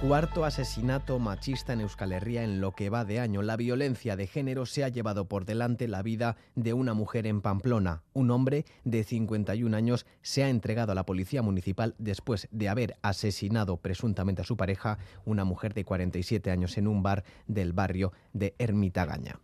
Cuarto asesinato machista en Euskal Herria en lo que va de año. La violencia de género se ha llevado por delante la vida de una mujer en Pamplona. Un hombre de 51 años se ha entregado a la policía municipal después de haber asesinado presuntamente a su pareja, una mujer de 47 años, en un bar del barrio de Ermitagaña.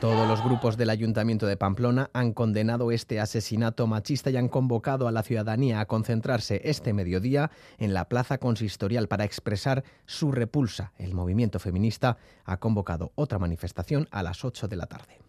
Todos los grupos del Ayuntamiento de Pamplona han condenado este asesinato machista y han convocado a la ciudadanía a concentrarse este mediodía en la plaza consistorial para expresar su repulsa. El movimiento feminista ha convocado otra manifestación a las 8 de la tarde.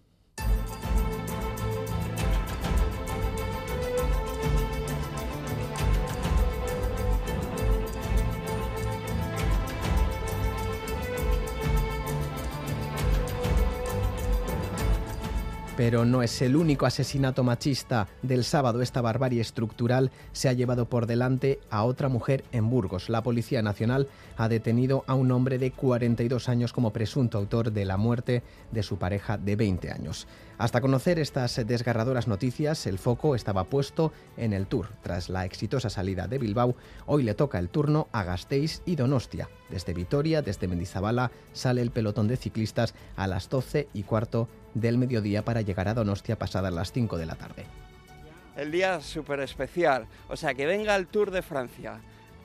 Pero no es el único asesinato machista del sábado. Esta barbarie estructural se ha llevado por delante a otra mujer en Burgos. La Policía Nacional ha detenido a un hombre de 42 años como presunto autor de la muerte de su pareja de 20 años. Hasta conocer estas desgarradoras noticias, el foco estaba puesto en el Tour. Tras la exitosa salida de Bilbao, hoy le toca el turno a Gasteiz y Donostia. Desde Vitoria, desde Mendizabala, sale el pelotón de ciclistas a las 12 y cuarto del mediodía para llegar a Donostia pasadas las 5 de la tarde. El día súper especial, o sea, que venga el Tour de Francia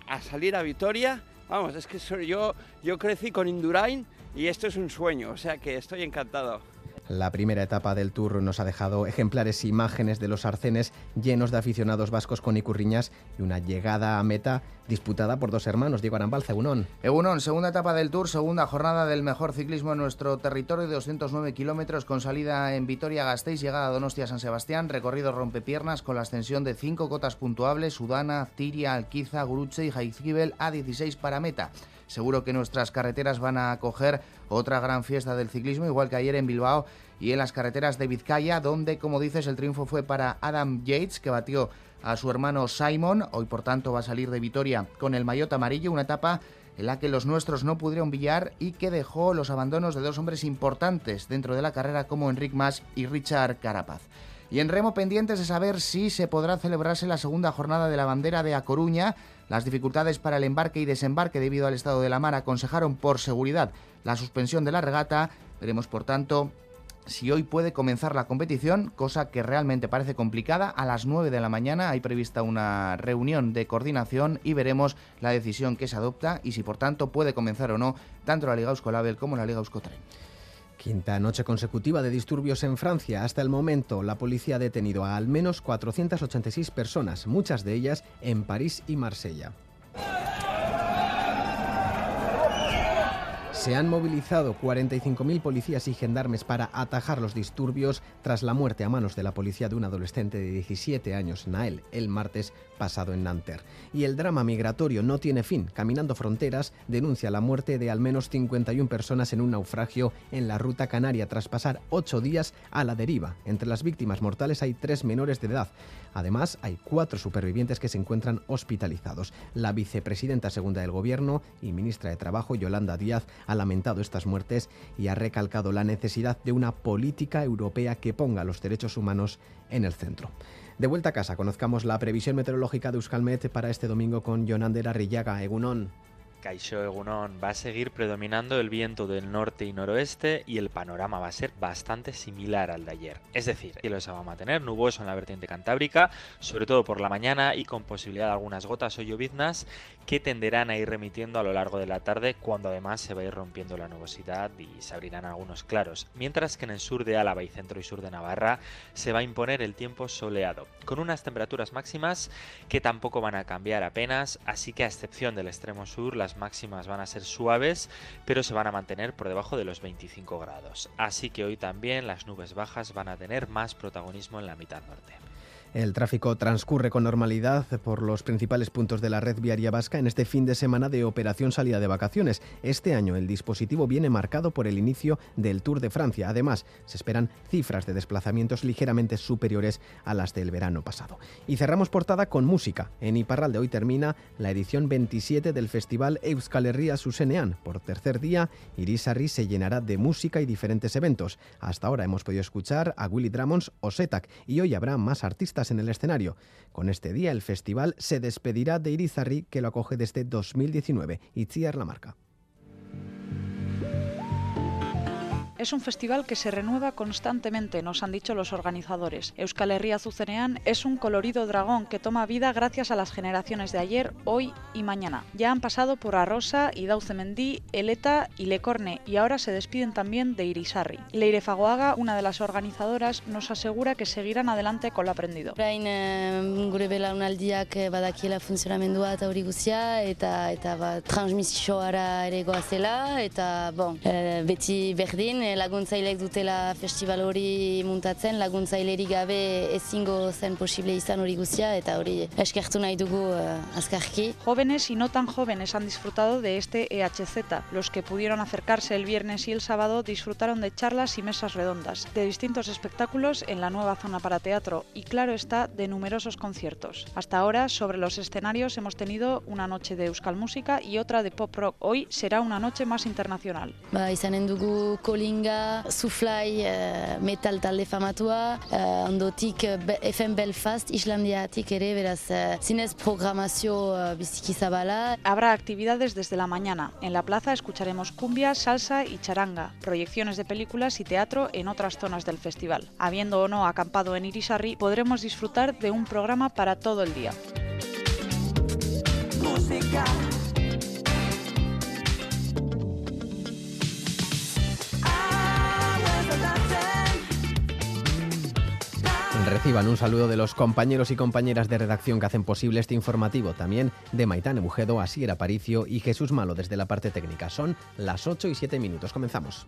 a salir a Vitoria, vamos, es que yo, yo crecí con Indurain y esto es un sueño, o sea que estoy encantado. La primera etapa del Tour nos ha dejado ejemplares imágenes de los arcenes llenos de aficionados vascos con icurriñas y una llegada a meta disputada por dos hermanos, Diego Arambalza, Egunon. Egunon, segunda etapa del Tour, segunda jornada del mejor ciclismo en nuestro territorio de 209 kilómetros con salida en Vitoria-Gasteiz, llegada a Donostia-San Sebastián, recorrido rompepiernas con la ascensión de cinco cotas puntuables, Sudana, Tiria, Alquiza, Guruche y Jaizkibel a 16 para meta. Seguro que nuestras carreteras van a acoger otra gran fiesta del ciclismo, igual que ayer en Bilbao y en las carreteras de Vizcaya, donde, como dices, el triunfo fue para Adam Yates, que batió a su hermano Simon. Hoy, por tanto, va a salir de Vitoria con el maillot amarillo, una etapa en la que los nuestros no pudieron billar y que dejó los abandonos de dos hombres importantes dentro de la carrera como Enric Mas y Richard Carapaz. Y en remo pendientes de saber si se podrá celebrarse la segunda jornada de la bandera de A Coruña. Las dificultades para el embarque y desembarque debido al estado de la mar aconsejaron por seguridad la suspensión de la regata. Veremos, por tanto, si hoy puede comenzar la competición, cosa que realmente parece complicada. A las 9 de la mañana hay prevista una reunión de coordinación y veremos la decisión que se adopta y si por tanto puede comenzar o no tanto la Liga Euskolabel como la Liga Euskotren. Quinta noche consecutiva de disturbios en Francia. Hasta el momento, la policía ha detenido a al menos 486 personas, muchas de ellas en París y Marsella. Se han movilizado 45.000 policías y gendarmes para atajar los disturbios tras la muerte a manos de la policía de un adolescente de 17 años, Nael, el martes pasado en Nanterre. Y el drama migratorio no tiene fin. Caminando Fronteras denuncia la muerte de al menos 51 personas en un naufragio en la ruta canaria tras pasar ocho días a la deriva. Entre las víctimas mortales hay tres menores de edad. Además, hay cuatro supervivientes que se encuentran hospitalizados. La vicepresidenta segunda del Gobierno y ministra de Trabajo, Yolanda Díaz, ha lamentado estas muertes y ha recalcado la necesidad de una política europea que ponga los derechos humanos en el centro. De vuelta a casa, conozcamos la previsión meteorológica de Euskalmet para este domingo con Jonander Arrillaga, Egunón. Caixo Egunon va a seguir predominando el viento del norte y noroeste y el panorama va a ser bastante similar al de ayer. Es decir, el se va a mantener nuboso en la vertiente cantábrica, sobre todo por la mañana y con posibilidad de algunas gotas o lloviznas que tenderán a ir remitiendo a lo largo de la tarde cuando además se va a ir rompiendo la nubosidad y se abrirán algunos claros. Mientras que en el sur de Álava y centro y sur de Navarra se va a imponer el tiempo soleado, con unas temperaturas máximas que tampoco van a cambiar apenas, así que a excepción del extremo sur las máximas van a ser suaves, pero se van a mantener por debajo de los 25 grados. Así que hoy también las nubes bajas van a tener más protagonismo en la mitad norte. El tráfico transcurre con normalidad por los principales puntos de la red viaria vasca en este fin de semana de operación salida de vacaciones. Este año el dispositivo viene marcado por el inicio del Tour de Francia. Además, se esperan cifras de desplazamientos ligeramente superiores a las del verano pasado. Y cerramos portada con música. En Iparralde hoy termina la edición 27 del festival Euskal Herria Susenean. Por tercer día, Irisarri se llenará de música y diferentes eventos. Hasta ahora hemos podido escuchar a Willy Dramons o Setak y hoy habrá más artistas en el escenario. Con este día el festival se despedirá de Irizarry que lo acoge desde 2019. Itziar la marca. Es un festival que se renueva constantemente, nos han dicho los organizadores. Euskal Herria Zuzenean es un colorido dragón que toma vida gracias a las generaciones de ayer, hoy y mañana. Ya han pasado por Arrosa, Idaucemendí, Eleta y Lecorne y ahora se despiden también de Irisarri. Leire Fagoaga, una de las organizadoras, nos asegura que seguirán adelante con lo aprendido. Orain eh, gure belaunaldiak eh, badakiela funtzionamendua eta hori guztia eta eta ba, transmisioara ere goazela eta bon, eh, beti berdin laguntzailek dutela festival hori muntatzen, laguntzailerik gabe ezingo zen posible izan hori guztia eta hori eskertu nahi dugu uh, azkarki. Jóvenes y no tan jóvenes han disfrutado de este EHZ. Los que pudieron acercarse el viernes y el sábado disfrutaron de charlas y mesas redondas, de distintos espectáculos en la nueva zona para teatro y claro está, de numerosos conciertos. Hasta ahora, sobre los escenarios hemos tenido una noche de Euskal Música y otra de pop rock. Hoy será una noche más internacional. Ba, izanen dugu Kolinga, Suflai, uh, metal talde famatua, uh, ondotik uh, FM Belfast, Islandiatik ere, beraz, uh, zinez programazio uh, biziki zabala. Habrá actividades desde la mañana. En la plaza escucharemos cumbia, salsa y charanga, proyecciones de películas y teatro en otras zonas del festival. Habiendo o no acampado en Irisarri, podremos disfrutar de un programa para todo el día. Música. Reciban un saludo de los compañeros y compañeras de redacción que hacen posible este informativo, también de Maitán Bujedo, Asier Aparicio y Jesús Malo desde la parte técnica. Son las 8 y 7 minutos. Comenzamos.